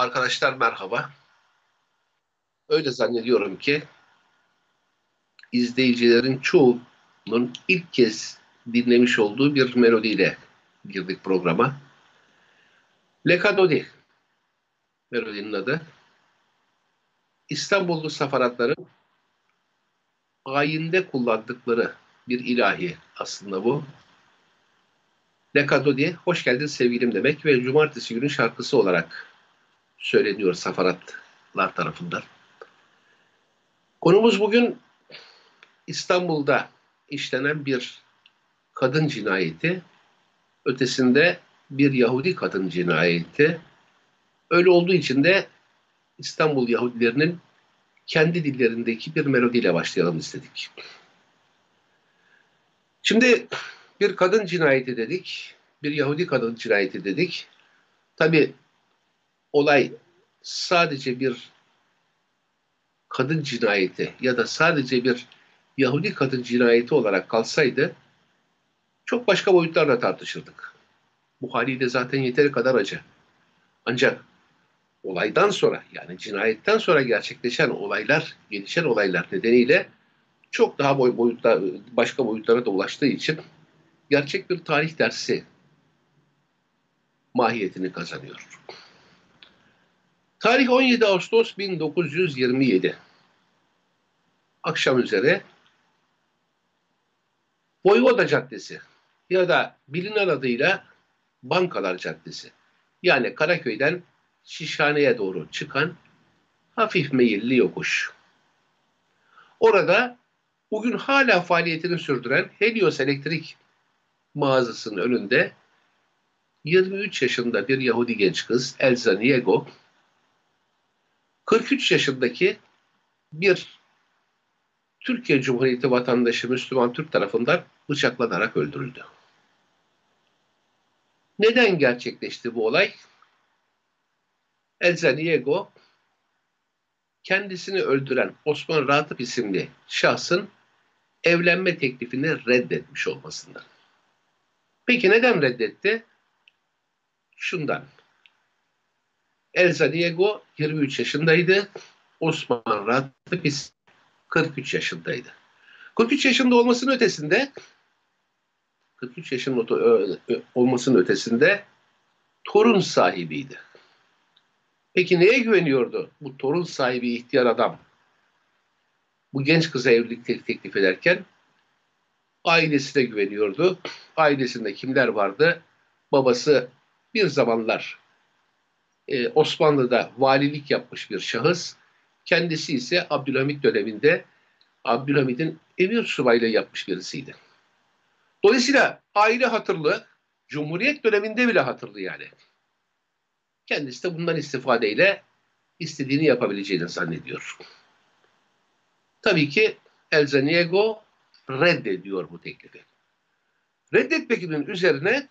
Arkadaşlar merhaba. Öyle zannediyorum ki izleyicilerin çoğunun ilk kez dinlemiş olduğu bir melodiyle girdik programa. Lekadodi melodinin adı. İstanbullu safaratların ayinde kullandıkları bir ilahi aslında bu. Lekadodi, hoş geldin sevgilim demek ve cumartesi günü şarkısı olarak söyleniyor safaratlar tarafından. Konumuz bugün İstanbul'da işlenen bir kadın cinayeti, ötesinde bir Yahudi kadın cinayeti. Öyle olduğu için de İstanbul Yahudilerinin kendi dillerindeki bir melodiyle başlayalım istedik. Şimdi bir kadın cinayeti dedik, bir Yahudi kadın cinayeti dedik. Tabi olay sadece bir kadın cinayeti ya da sadece bir Yahudi kadın cinayeti olarak kalsaydı çok başka boyutlarla tartışırdık. Bu haliyle zaten yeteri kadar acı. Ancak olaydan sonra yani cinayetten sonra gerçekleşen olaylar, gelişen olaylar nedeniyle çok daha boy boyutlar, başka boyutlara da ulaştığı için gerçek bir tarih dersi mahiyetini kazanıyor. Tarih 17 Ağustos 1927. Akşam üzere Voyvoda Caddesi ya da bilinen adıyla Bankalar Caddesi. Yani Karaköy'den Şişhane'ye doğru çıkan hafif meyilli yokuş. Orada bugün hala faaliyetini sürdüren Helios Elektrik mağazasının önünde 23 yaşında bir Yahudi genç kız Elza Niego 43 yaşındaki bir Türkiye Cumhuriyeti vatandaşı Müslüman Türk tarafından bıçaklanarak öldürüldü. Neden gerçekleşti bu olay? Elza Niego kendisini öldüren Osman Ratıp isimli şahsın evlenme teklifini reddetmiş olmasından. Peki neden reddetti? Şundan. Elza Diego 23 yaşındaydı. Osman Ratıp 43 yaşındaydı. 43 yaşında olmasının ötesinde 43 yaşının olmasının ötesinde torun sahibiydi. Peki neye güveniyordu bu torun sahibi ihtiyar adam? Bu genç kıza evlilik teklif ederken ailesine güveniyordu. Ailesinde kimler vardı? Babası bir zamanlar e, Osmanlı'da valilik yapmış bir şahıs. Kendisi ise Abdülhamit döneminde Abdülhamit'in emir subaylığı yapmış birisiydi. Dolayısıyla aile hatırlı, Cumhuriyet döneminde bile hatırlı yani. Kendisi de bundan istifadeyle istediğini yapabileceğini zannediyor. Tabii ki Elzaniego reddediyor bu teklifi. Reddetmekinin üzerine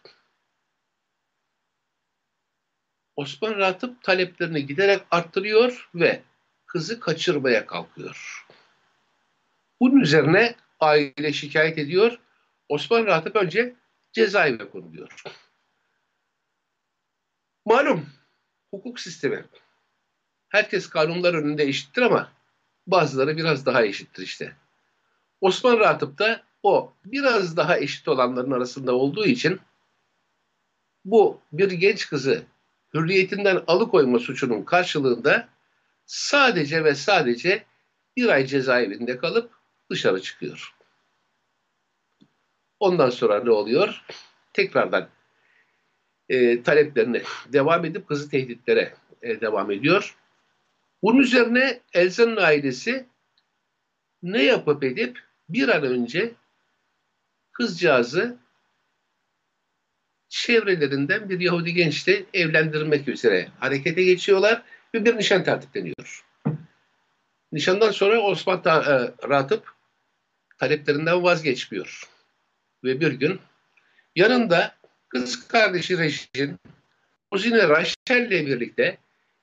Osman Ratıp taleplerini giderek arttırıyor ve kızı kaçırmaya kalkıyor. Bunun üzerine aile şikayet ediyor. Osman Ratıp önce cezaevine konuluyor. Malum hukuk sistemi. Herkes kanunlar önünde eşittir ama bazıları biraz daha eşittir işte. Osman Ratıp da o biraz daha eşit olanların arasında olduğu için bu bir genç kızı hürriyetinden alıkoyma suçunun karşılığında sadece ve sadece bir ay cezaevinde kalıp dışarı çıkıyor. Ondan sonra ne oluyor? Tekrardan e, taleplerine devam edip kızı tehditlere e, devam ediyor. Bunun üzerine Elza'nın ailesi ne yapıp edip bir an önce kızcağızı çevrelerinden bir Yahudi gençle evlendirmek üzere harekete geçiyorlar ve bir nişan tertipleniyor. Nişandan sonra Osman ta, e, Ratıp taleplerinden vazgeçmiyor. Ve bir gün yanında kız kardeşi Reşin, Uzine Raşel ile birlikte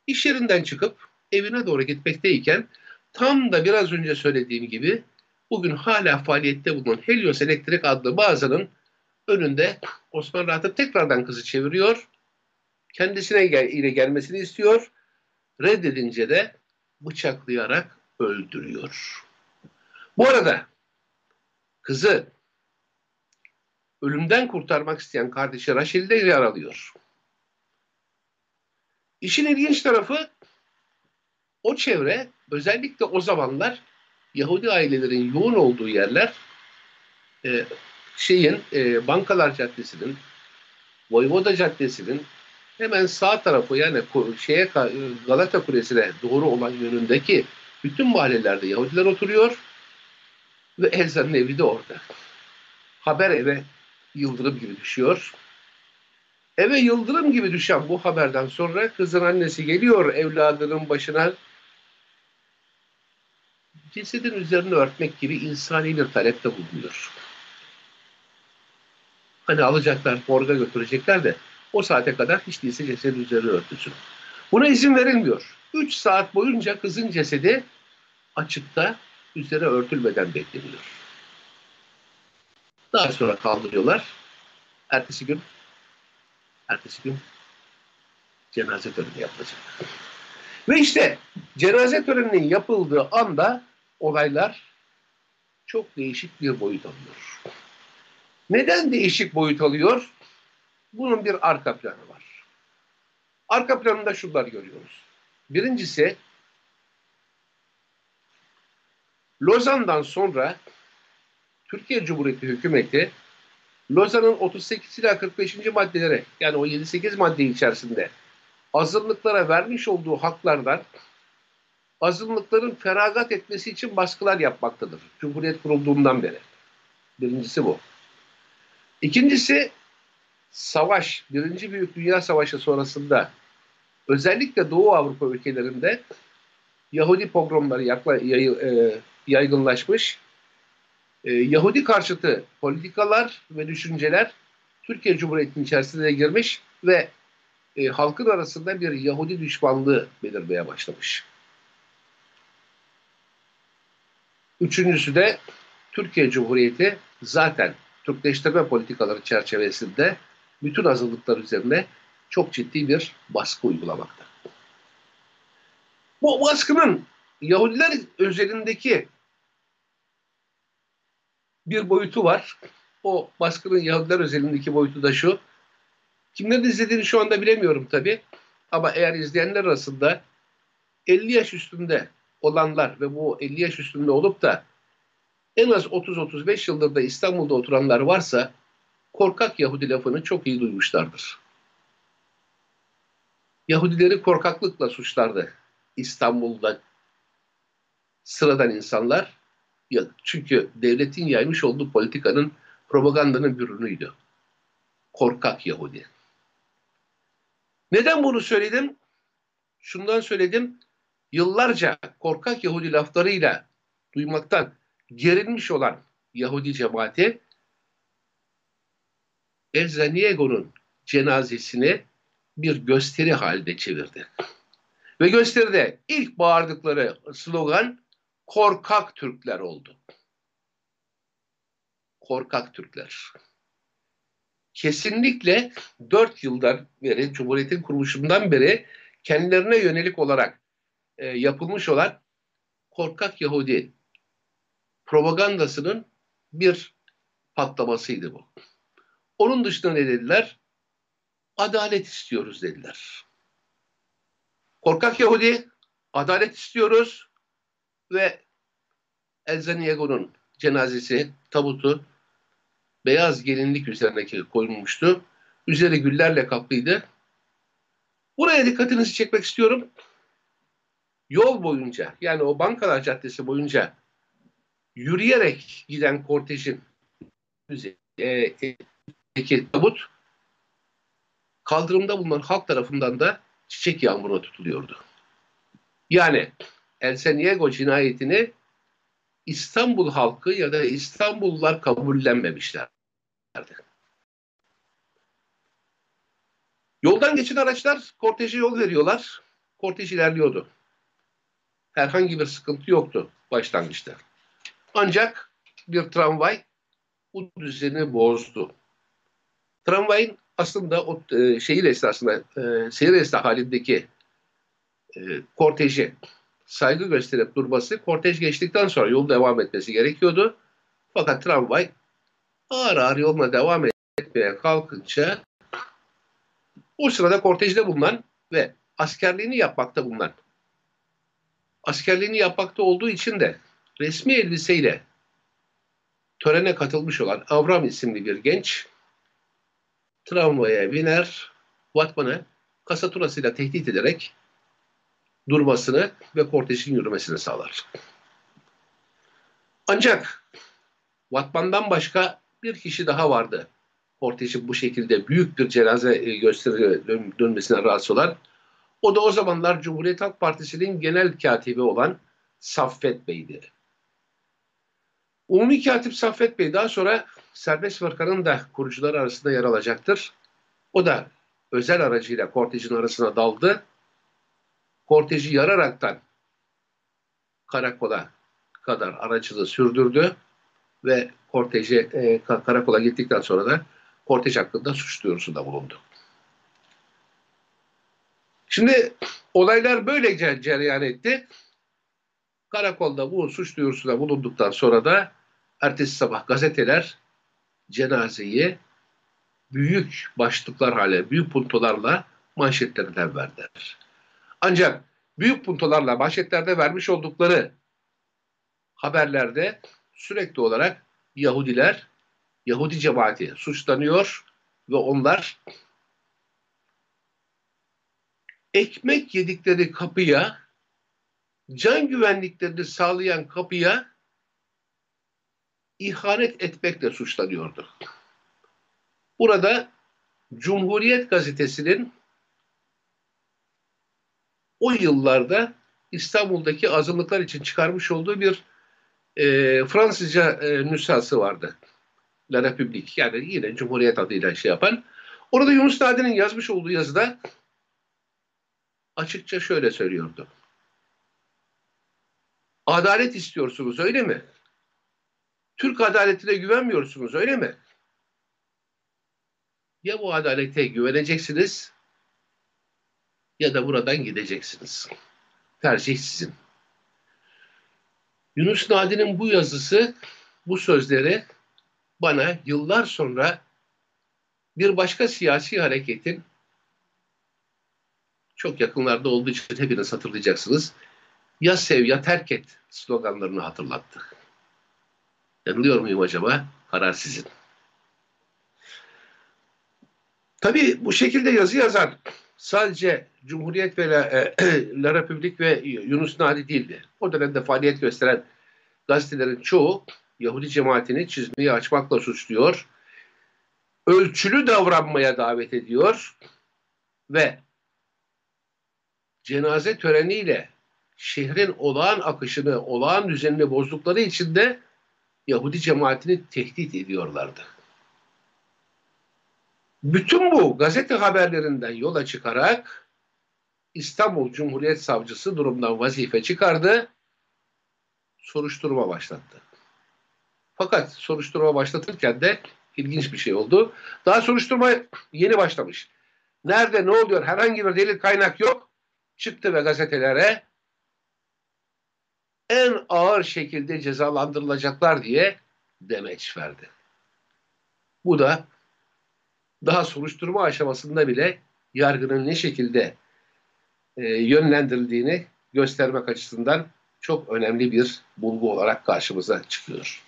iş yerinden çıkıp evine doğru gitmekteyken tam da biraz önce söylediğim gibi bugün hala faaliyette bulunan Helios Elektrik adlı mağazanın önünde Osman Rahat'ı tekrardan kızı çeviriyor. Kendisine gel ile gelmesini istiyor. reddedince de bıçaklayarak öldürüyor. Bu arada kızı ölümden kurtarmak isteyen kardeşi Raşel'i de yaralıyor. İşin ilginç tarafı o çevre özellikle o zamanlar Yahudi ailelerin yoğun olduğu yerler e, şeyin e, Bankalar Caddesi'nin Voyvoda Caddesi'nin hemen sağ tarafı yani şeye Galata Kulesi'ne doğru olan yönündeki bütün mahallelerde Yahudiler oturuyor ve Elza'nın evi de orada. Haber eve yıldırım gibi düşüyor. Eve yıldırım gibi düşen bu haberden sonra kızın annesi geliyor evladının başına cesedin üzerine örtmek gibi insani bir talepte bulunuyor. Hani alacaklar, morga götürecekler de o saate kadar hiç değilse cesedin üzerine örtüsün. Buna izin verilmiyor. Üç saat boyunca kızın cesedi açıkta üzere örtülmeden bekleniyor. Daha sonra kaldırıyorlar. Ertesi gün ertesi gün cenaze töreni yapılacak. Ve işte cenaze töreninin yapıldığı anda olaylar çok değişik bir boyut alıyor. Neden değişik boyut alıyor? Bunun bir arka planı var. Arka planında şunlar görüyoruz. Birincisi Lozan'dan sonra Türkiye Cumhuriyeti hükümeti Lozan'ın 38 ila 45. maddeleri yani o 7-8 madde içerisinde azınlıklara vermiş olduğu haklardan azınlıkların feragat etmesi için baskılar yapmaktadır. Cumhuriyet kurulduğundan beri. Birincisi bu. İkincisi savaş, Birinci Büyük Dünya Savaşı sonrasında özellikle Doğu Avrupa ülkelerinde Yahudi pogromları yakla, yay, e, yaygınlaşmış. E, Yahudi karşıtı politikalar ve düşünceler Türkiye Cumhuriyeti'nin içerisine girmiş ve e, halkın arasında bir Yahudi düşmanlığı belirmeye başlamış. Üçüncüsü de Türkiye Cumhuriyeti zaten Türkleştirme politikaları çerçevesinde bütün azınlıklar üzerine çok ciddi bir baskı uygulamakta. Bu baskının Yahudiler özelindeki bir boyutu var. O baskının Yahudiler özelindeki boyutu da şu. Kimlerin izlediğini şu anda bilemiyorum tabi. Ama eğer izleyenler arasında 50 yaş üstünde olanlar ve bu 50 yaş üstünde olup da en az 30-35 yıldır da İstanbul'da oturanlar varsa korkak Yahudi lafını çok iyi duymuşlardır. Yahudileri korkaklıkla suçlardı İstanbul'da sıradan insanlar. Çünkü devletin yaymış olduğu politikanın propagandanın bir ürünüydü. Korkak Yahudi. Neden bunu söyledim? Şundan söyledim. Yıllarca korkak Yahudi laflarıyla duymaktan gerilmiş olan Yahudi cemaati Elzaniego'nun cenazesini bir gösteri halinde çevirdi. Ve gösteride ilk bağırdıkları slogan korkak Türkler oldu. Korkak Türkler. Kesinlikle dört yıldan beri, Cumhuriyet'in kuruluşundan beri kendilerine yönelik olarak e, yapılmış olan korkak Yahudi propagandasının bir patlamasıydı bu. Onun dışında ne dediler? Adalet istiyoruz dediler. Korkak Yahudi, adalet istiyoruz ve Elzaniego'nun cenazesi, tabutu beyaz gelinlik üzerindeki koyulmuştu. Üzeri güllerle kaplıydı. Buraya dikkatinizi çekmek istiyorum. Yol boyunca yani o Bankalar Caddesi boyunca yürüyerek giden kortejin üzerindeki tabut kaldırımda bulunan halk tarafından da çiçek yağmuruna tutuluyordu. Yani El Seniego cinayetini İstanbul halkı ya da İstanbullular kabullenmemişlerdi. Yoldan geçen araçlar korteje yol veriyorlar. Kortej ilerliyordu. Herhangi bir sıkıntı yoktu başlangıçta. Ancak bir tramvay bu düzeni bozdu. Tramvayın aslında o e, şehir esnasında e, seyir esnası halindeki e, korteji saygı gösterip durması, kortej geçtikten sonra yol devam etmesi gerekiyordu. Fakat tramvay ağır ağır yoluna devam etmeye kalkınca o sırada kortejde bulunan ve askerliğini yapmakta bulunan askerliğini yapmakta olduğu için de resmi elbiseyle törene katılmış olan Avram isimli bir genç tramvaya biner, Vatman'ı kasaturasıyla tehdit ederek durmasını ve kortejin yürümesini sağlar. Ancak Vatman'dan başka bir kişi daha vardı. Kortejin bu şekilde büyük bir cenaze e, gösteri dönmesine rahatsız olan. O da o zamanlar Cumhuriyet Halk Partisi'nin genel katibi olan Saffet Bey'di. Umumi Katip Saffet Bey daha sonra Serbest Fırkanın da kurucuları arasında yer alacaktır. O da özel aracıyla kortejin arasına daldı. Korteji yararaktan karakola kadar aracılığı sürdürdü ve korteji e, karakola gittikten sonra da kortej hakkında suç duyurusunda bulundu. Şimdi olaylar böylece cereyan etti. Karakolda bu suç duyurusunda bulunduktan sonra da ertesi sabah gazeteler cenazeyi büyük başlıklar hale, büyük puntolarla manşetlerinden verdiler. Ancak büyük puntolarla manşetlerde vermiş oldukları haberlerde sürekli olarak Yahudiler, Yahudi cemaati suçlanıyor ve onlar ekmek yedikleri kapıya, can güvenliklerini sağlayan kapıya ihanet etmekle suçlanıyordu. Burada Cumhuriyet Gazetesi'nin o yıllarda İstanbul'daki azınlıklar için çıkarmış olduğu bir e, Fransızca e, nüshası vardı. La République yani yine Cumhuriyet adıyla şey yapan. Orada Yunus Nadi'nin yazmış olduğu yazıda açıkça şöyle söylüyordu. Adalet istiyorsunuz öyle mi? Türk adaletine güvenmiyorsunuz öyle mi? Ya bu adalete güveneceksiniz ya da buradan gideceksiniz. Tercih sizin. Yunus Nadi'nin bu yazısı, bu sözleri bana yıllar sonra bir başka siyasi hareketin çok yakınlarda olduğu için hepiniz hatırlayacaksınız. Ya sev ya terk et sloganlarını hatırlattı. Yanılıyor muyum acaba? Karar sizin. Tabii bu şekilde yazı yazan sadece Cumhuriyet ve La, e, La Republik ve Yunus Nadi değildi. O dönemde faaliyet gösteren gazetelerin çoğu Yahudi cemaatini çizmeyi açmakla suçluyor. Ölçülü davranmaya davet ediyor ve cenaze töreniyle şehrin olağan akışını, olağan düzenini bozdukları için de Yahudi cemaatini tehdit ediyorlardı. Bütün bu gazete haberlerinden yola çıkarak İstanbul Cumhuriyet Savcısı durumdan vazife çıkardı, soruşturma başlattı. Fakat soruşturma başlatırken de ilginç bir şey oldu. Daha soruşturma yeni başlamış. Nerede ne oluyor herhangi bir delil kaynak yok. Çıktı ve gazetelere en ağır şekilde cezalandırılacaklar diye demeç verdi. Bu da daha soruşturma aşamasında bile yargının ne şekilde e, yönlendirildiğini göstermek açısından çok önemli bir bulgu olarak karşımıza çıkıyor.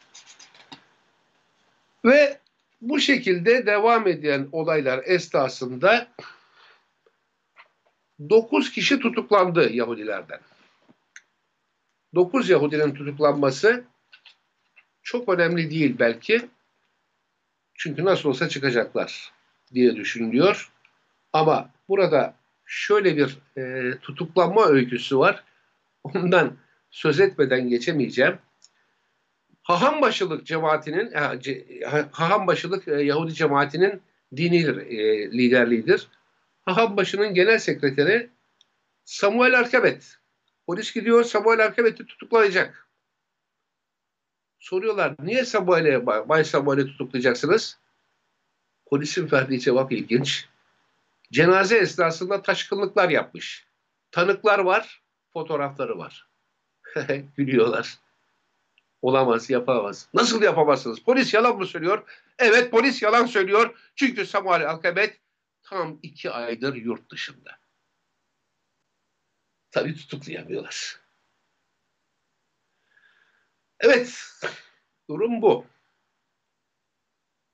Ve bu şekilde devam eden olaylar esnasında 9 kişi tutuklandı Yahudilerden. 9 Yahudinin tutuklanması çok önemli değil belki. Çünkü nasıl olsa çıkacaklar diye düşünülüyor. Ama burada şöyle bir e, tutuklanma öyküsü var. Ondan söz etmeden geçemeyeceğim. Hahambaşılık cemaatinin, Hahambaşılık e, Yahudi cemaatinin dini e, liderliğidir. Hahambaşının genel sekreteri Samuel Arkabet. Polis gidiyor Samuel Arkabet'i tutuklayacak. Soruyorlar niye Samuel'e, Bay Samuel'i tutuklayacaksınız? Polisin verdiği cevap ilginç. Cenaze esnasında taşkınlıklar yapmış. Tanıklar var, fotoğrafları var. Gülüyorlar. Olamaz, yapamaz. Nasıl yapamazsınız? Polis yalan mı söylüyor? Evet, polis yalan söylüyor. Çünkü Samuel Alkabet tam iki aydır yurt dışında. Tabii tutuklayamıyorlar. Evet, durum bu.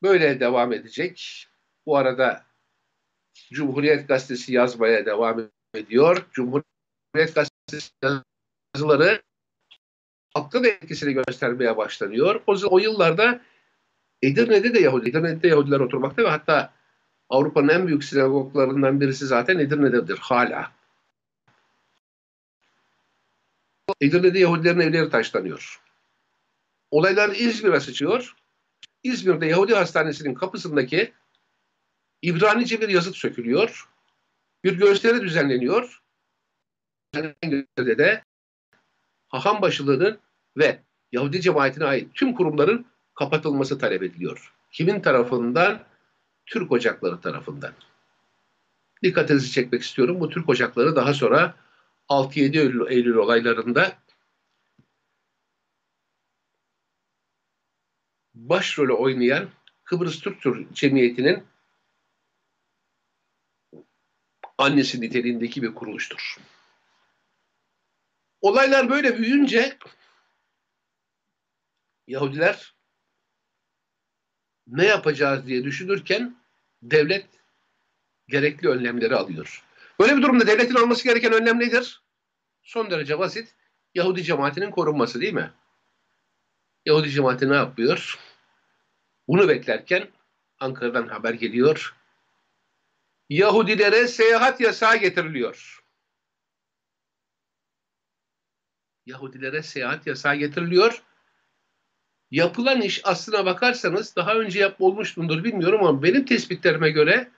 Böyle devam edecek. Bu arada Cumhuriyet Gazetesi yazmaya devam ediyor. Cumhuriyet Gazetesi yazıları halkta da etkisini göstermeye başlanıyor. O, o yıllarda Edirne'de de Yahudi, Edirne'de Yahudiler oturmakta ve hatta Avrupa'nın en büyük sinagoglarından birisi zaten Edirne'dedir hala. Edirne'de Yahudilerin evleri taşlanıyor. Olaylar İzmir'e sıçıyor. İzmir'de Yahudi Hastanesi'nin kapısındaki İbranice bir yazıt sökülüyor. Bir gösteri düzenleniyor. de haham başılığının ve Yahudi cemaatine ait tüm kurumların kapatılması talep ediliyor. Kimin tarafından? Türk Ocakları tarafından. Dikkatinizi çekmek istiyorum. Bu Türk Ocakları daha sonra 6-7 Eylül, Eylül olaylarında başrolü oynayan Kıbrıs Türk Cemiyeti'nin annesi niteliğindeki bir kuruluştur. Olaylar böyle büyüyünce Yahudiler ne yapacağız diye düşünürken devlet gerekli önlemleri alıyor. Böyle bir durumda devletin alması gereken önlem nedir? Son derece basit. Yahudi cemaatinin korunması değil mi? Yahudi cemaati ne yapıyor? Bunu beklerken Ankara'dan haber geliyor. Yahudilere seyahat yasağı getiriliyor. Yahudilere seyahat yasağı getiriliyor. Yapılan iş aslına bakarsanız daha önce yap olmuştundur bilmiyorum ama benim tespitlerime göre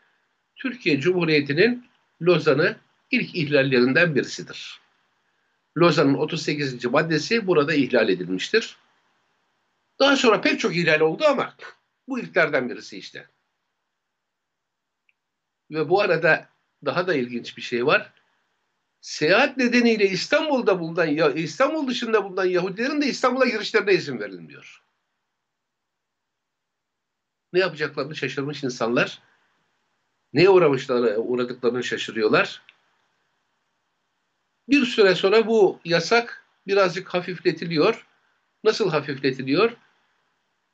Türkiye Cumhuriyeti'nin Lozan'ı ilk ihlallerinden birisidir. Lozan'ın 38. maddesi burada ihlal edilmiştir. Daha sonra pek çok ihlal oldu ama bu ilklerden birisi işte. Ve bu arada daha da ilginç bir şey var. Seyahat nedeniyle İstanbul'da bulunan İstanbul dışında bulunan Yahudilerin de İstanbul'a girişlerine izin verilmiyor. Ne yapacaklarını şaşırmış insanlar. Neye uğramışlar, uğradıklarını şaşırıyorlar. Bir süre sonra bu yasak birazcık hafifletiliyor. Nasıl hafifletiliyor?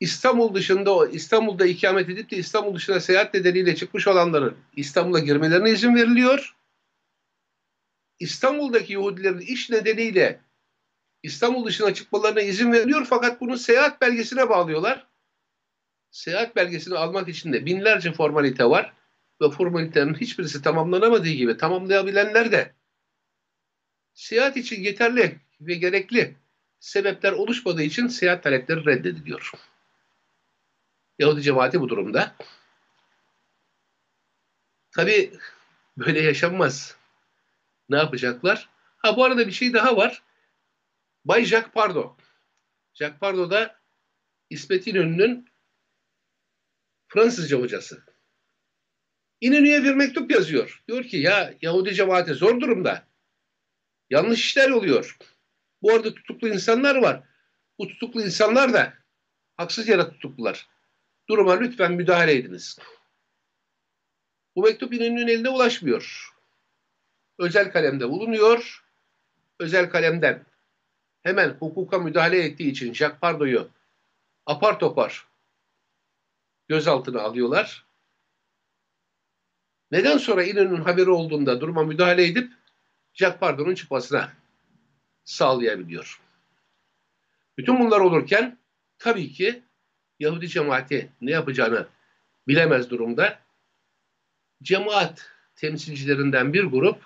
İstanbul dışında İstanul'da ikamet edip de İstanbul dışına seyahat nedeniyle çıkmış olanların İstanbul'a girmelerine izin veriliyor. İstanbul'daki Yahudilerin iş nedeniyle İstanbul dışına çıkmalarına izin veriliyor fakat bunu seyahat belgesine bağlıyorlar. Seyahat belgesini almak için de binlerce formalite var ve formalitelerin hiçbirisi tamamlanamadığı gibi tamamlayabilenler de seyahat için yeterli ve gerekli sebepler oluşmadığı için seyahat talepleri reddediliyor. Yahudi cemaati bu durumda. Tabi böyle yaşanmaz. Ne yapacaklar? Ha bu arada bir şey daha var. Bay Jacques Pardo. Jacques Pardo da İsmet İnönü'nün Fransızca hocası. İnönü'ye bir mektup yazıyor. Diyor ki ya Yahudi cemaati zor durumda. Yanlış işler oluyor. Bu arada tutuklu insanlar var. Bu tutuklu insanlar da haksız yere tutuklular. Duruma lütfen müdahale ediniz. Bu mektup İnönü'nün eline ulaşmıyor. Özel kalemde bulunuyor. Özel kalemden hemen hukuka müdahale ettiği için Jacques Pardo'yu apar topar gözaltına alıyorlar. Neden sonra İnönü'nün haberi olduğunda duruma müdahale edip Jacques Pardo'nun çıkmasına sağlayabiliyor. Bütün bunlar olurken tabii ki Yahudi cemaati ne yapacağını bilemez durumda. Cemaat temsilcilerinden bir grup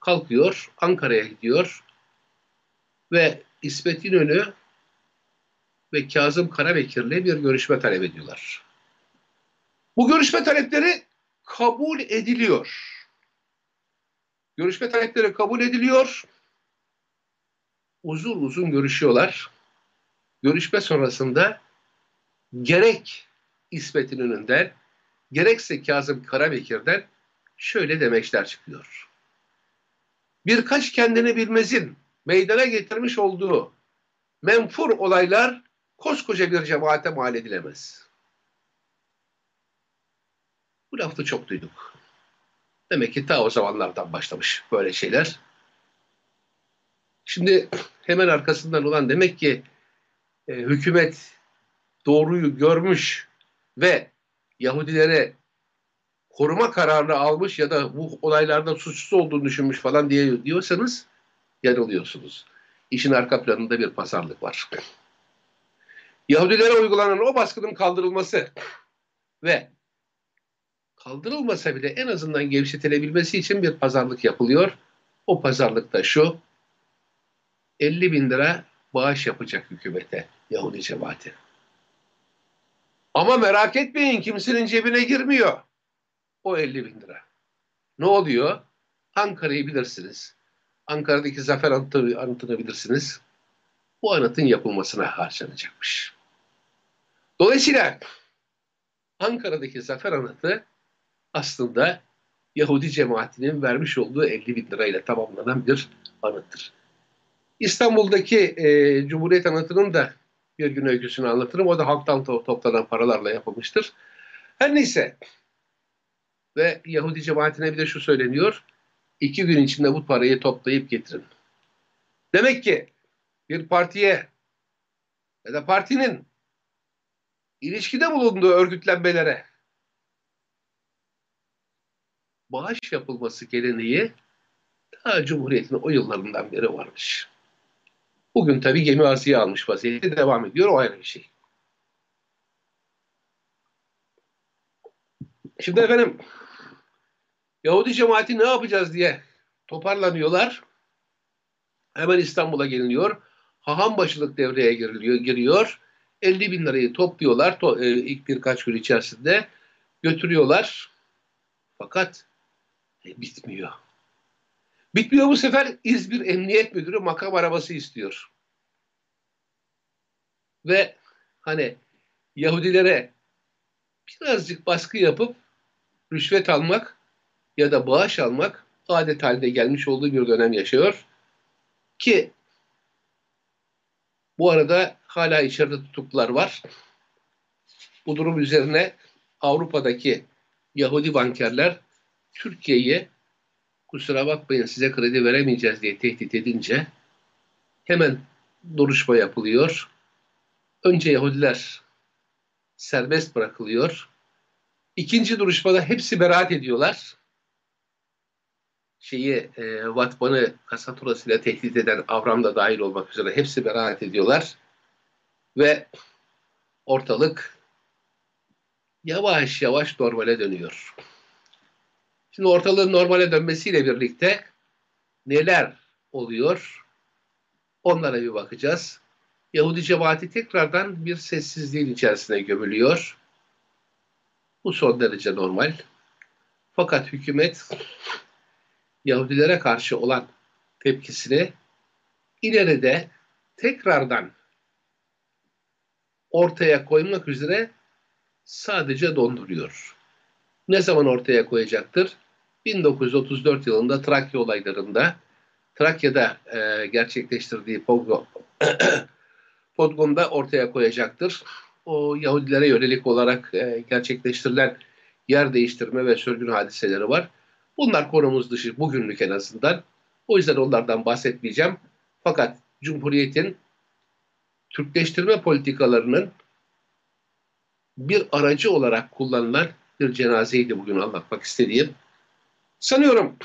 kalkıyor, Ankara'ya gidiyor ve İsmet İnönü ve Kazım Karabekir'le bir görüşme talep ediyorlar. Bu görüşme talepleri kabul ediliyor. Görüşme talepleri kabul ediliyor. Uzun uzun görüşüyorlar. Görüşme sonrasında gerek İsmet İnönü'nden gerekse Kazım Karabekir'den şöyle demeçler çıkıyor. birkaç kendini bilmezin meydana getirmiş olduğu menfur olaylar koskoca bir cemaate mal edilemez. Bu lafı çok duyduk. Demek ki ta o zamanlardan başlamış böyle şeyler. Şimdi hemen arkasından olan demek ki e, hükümet doğruyu görmüş ve Yahudilere koruma kararını almış ya da bu olaylarda suçsuz olduğunu düşünmüş falan diye diyorsanız yanılıyorsunuz. İşin arka planında bir pazarlık var. Yahudilere uygulanan o baskının kaldırılması ve kaldırılmasa bile en azından gevşetilebilmesi için bir pazarlık yapılıyor. O pazarlık da şu, 50 bin lira bağış yapacak hükümete, Yahudi cemaati. Ama merak etmeyin kimsenin cebine girmiyor o 50 bin lira. Ne oluyor? Ankara'yı bilirsiniz. Ankara'daki zafer anıtı, anıtını bilirsiniz. Bu anıtın yapılmasına harcanacakmış. Dolayısıyla Ankara'daki zafer anıtı aslında Yahudi cemaatinin vermiş olduğu 50 bin lirayla tamamlanan bir anıttır. İstanbul'daki e, Cumhuriyet Anıtı'nın da bir gün öyküsünü anlatırım. O da halktan to toplanan paralarla yapılmıştır. Her neyse ve Yahudi cemaatine bir de şu söyleniyor. İki gün içinde bu parayı toplayıp getirin. Demek ki bir partiye ya da partinin ilişkide bulunduğu örgütlenmelere bağış yapılması geleneği ta Cumhuriyet'in o yıllarından beri varmış. Bugün tabii gemi arzıya almış vaziyette devam ediyor. O ayrı bir şey. Şimdi efendim Yahudi cemaati ne yapacağız diye toparlanıyorlar. Hemen İstanbul'a geliniyor. Haham başılık devreye giriliyor, giriyor. 50 bin lirayı topluyorlar to, e, ilk birkaç gün içerisinde götürüyorlar. Fakat e, bitmiyor. Bitmiyor bu sefer İzmir Emniyet Müdürü makam arabası istiyor. Ve hani Yahudilere birazcık baskı yapıp rüşvet almak ya da bağış almak adet haline gelmiş olduğu bir dönem yaşıyor. Ki bu arada hala içeride tutuklular var. Bu durum üzerine Avrupa'daki Yahudi bankerler Türkiye'yi kusura bakmayın size kredi veremeyeceğiz diye tehdit edince hemen duruşma yapılıyor. Önce Yahudiler serbest bırakılıyor. İkinci duruşmada hepsi beraat ediyorlar. Şeyi e, Vatman'ı kasaturasıyla tehdit eden Avram da dahil olmak üzere hepsi beraat ediyorlar. Ve ortalık yavaş yavaş normale dönüyor. Şimdi ortalığın normale dönmesiyle birlikte neler oluyor? Onlara bir bakacağız. Yahudi cemaati tekrardan bir sessizliğin içerisine gömülüyor. Bu son derece normal. Fakat hükümet Yahudilere karşı olan tepkisini ileride tekrardan ortaya koymak üzere sadece donduruyor. Ne zaman ortaya koyacaktır? 1934 yılında Trakya olaylarında Trakya'da e, gerçekleştirdiği pogrom, Podgom'da ortaya koyacaktır. O Yahudilere yönelik olarak e, gerçekleştirilen yer değiştirme ve sürgün hadiseleri var. Bunlar konumuz dışı bugünlük en azından. O yüzden onlardan bahsetmeyeceğim. Fakat Cumhuriyet'in Türkleştirme politikalarının bir aracı olarak kullanılan bir cenazeydi bugün anlatmak istediğim. Sanıyorum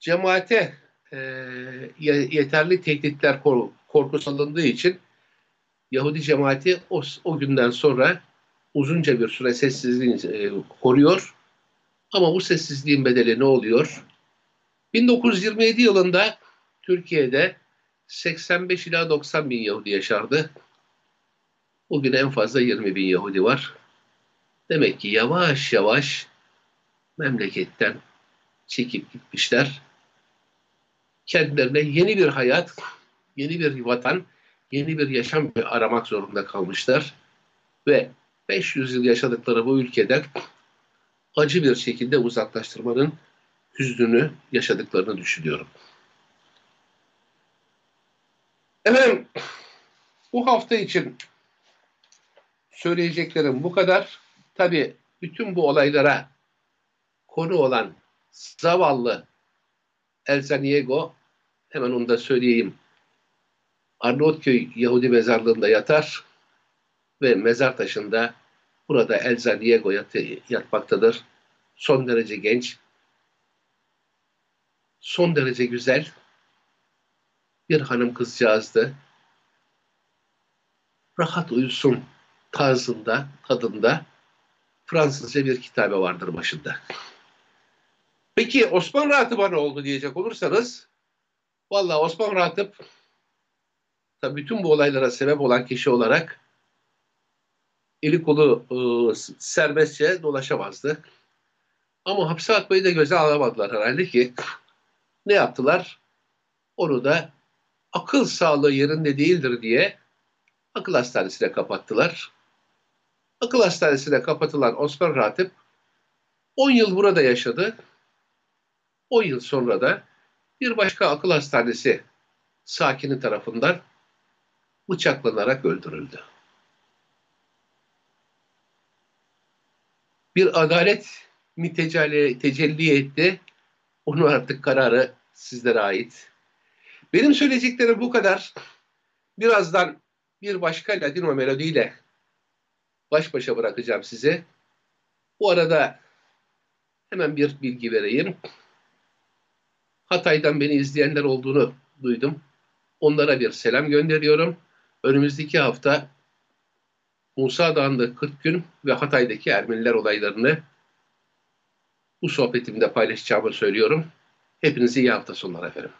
cemaate e, yeterli tehditler korku salındığı için Yahudi cemaati o, o günden sonra uzunca bir süre sessizliğini e, koruyor. Ama bu sessizliğin bedeli ne oluyor? 1927 yılında Türkiye'de 85 ila 90 bin Yahudi yaşardı. Bugün en fazla 20 bin Yahudi var. Demek ki yavaş yavaş memleketten çekip gitmişler. Kendilerine yeni bir hayat, yeni bir vatan, yeni bir yaşam aramak zorunda kalmışlar. Ve 500 yıl yaşadıkları bu ülkeden acı bir şekilde uzaklaştırmanın hüznünü yaşadıklarını düşünüyorum. Efendim bu hafta için söyleyeceklerim bu kadar. Tabi bütün bu olaylara konu olan zavallı Elzaniego hemen onu da söyleyeyim. Arnavutköy Yahudi mezarlığında yatar ve mezar taşında burada Elzaniego yat yatmaktadır. Son derece genç, son derece güzel bir hanım kızcağızdı. Rahat uyusun tarzında, tadında Fransızca bir kitabı vardır başında. Peki Osman Ratıp'a ne oldu diyecek olursanız valla Osman Ratıp tabi bütün bu olaylara sebep olan kişi olarak eli kolu e, serbestçe dolaşamazdı. Ama hapse atmayı da göze alamadılar herhalde ki ne yaptılar? Onu da akıl sağlığı yerinde değildir diye akıl hastanesine kapattılar. Akıl hastanesine kapatılan Osman Ratip 10 yıl burada yaşadı. 10 yıl sonra da bir başka akıl hastanesi sakini tarafından bıçaklanarak öldürüldü. Bir adalet mi tecelli, tecelli etti? Onu artık kararı sizlere ait. Benim söyleyeceklerim bu kadar. Birazdan bir başka Ladino melodiyle baş başa bırakacağım size. Bu arada hemen bir bilgi vereyim. Hatay'dan beni izleyenler olduğunu duydum. Onlara bir selam gönderiyorum. Önümüzdeki hafta Musa Dağı'nda 40 gün ve Hatay'daki Ermeniler olaylarını bu sohbetimde paylaşacağımı söylüyorum. Hepinize iyi hafta sonları efendim.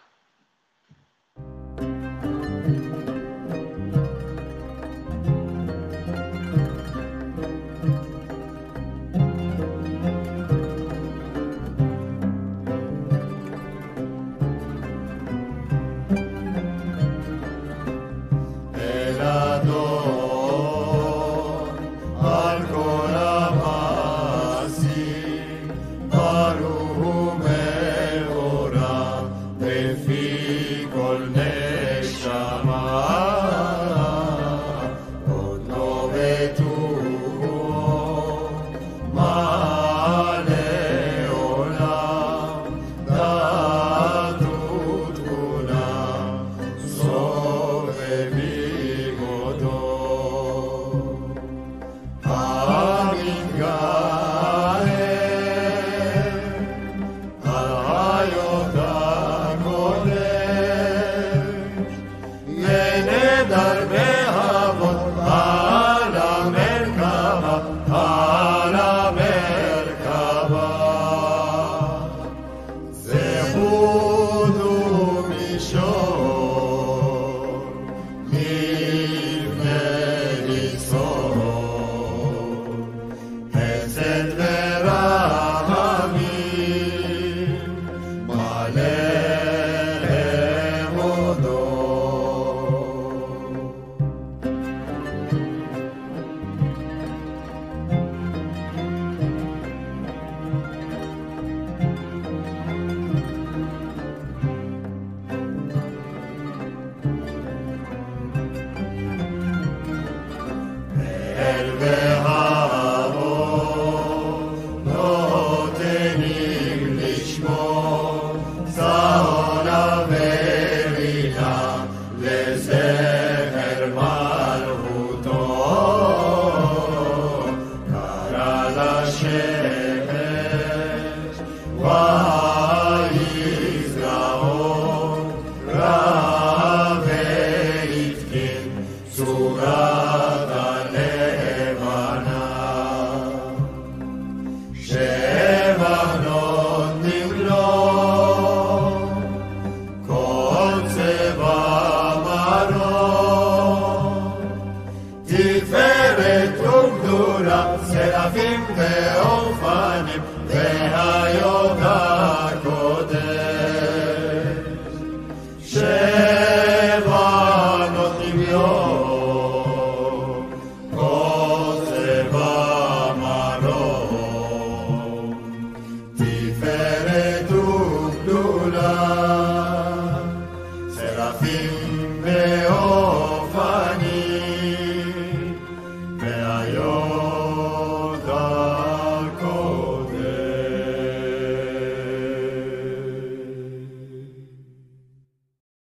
Surah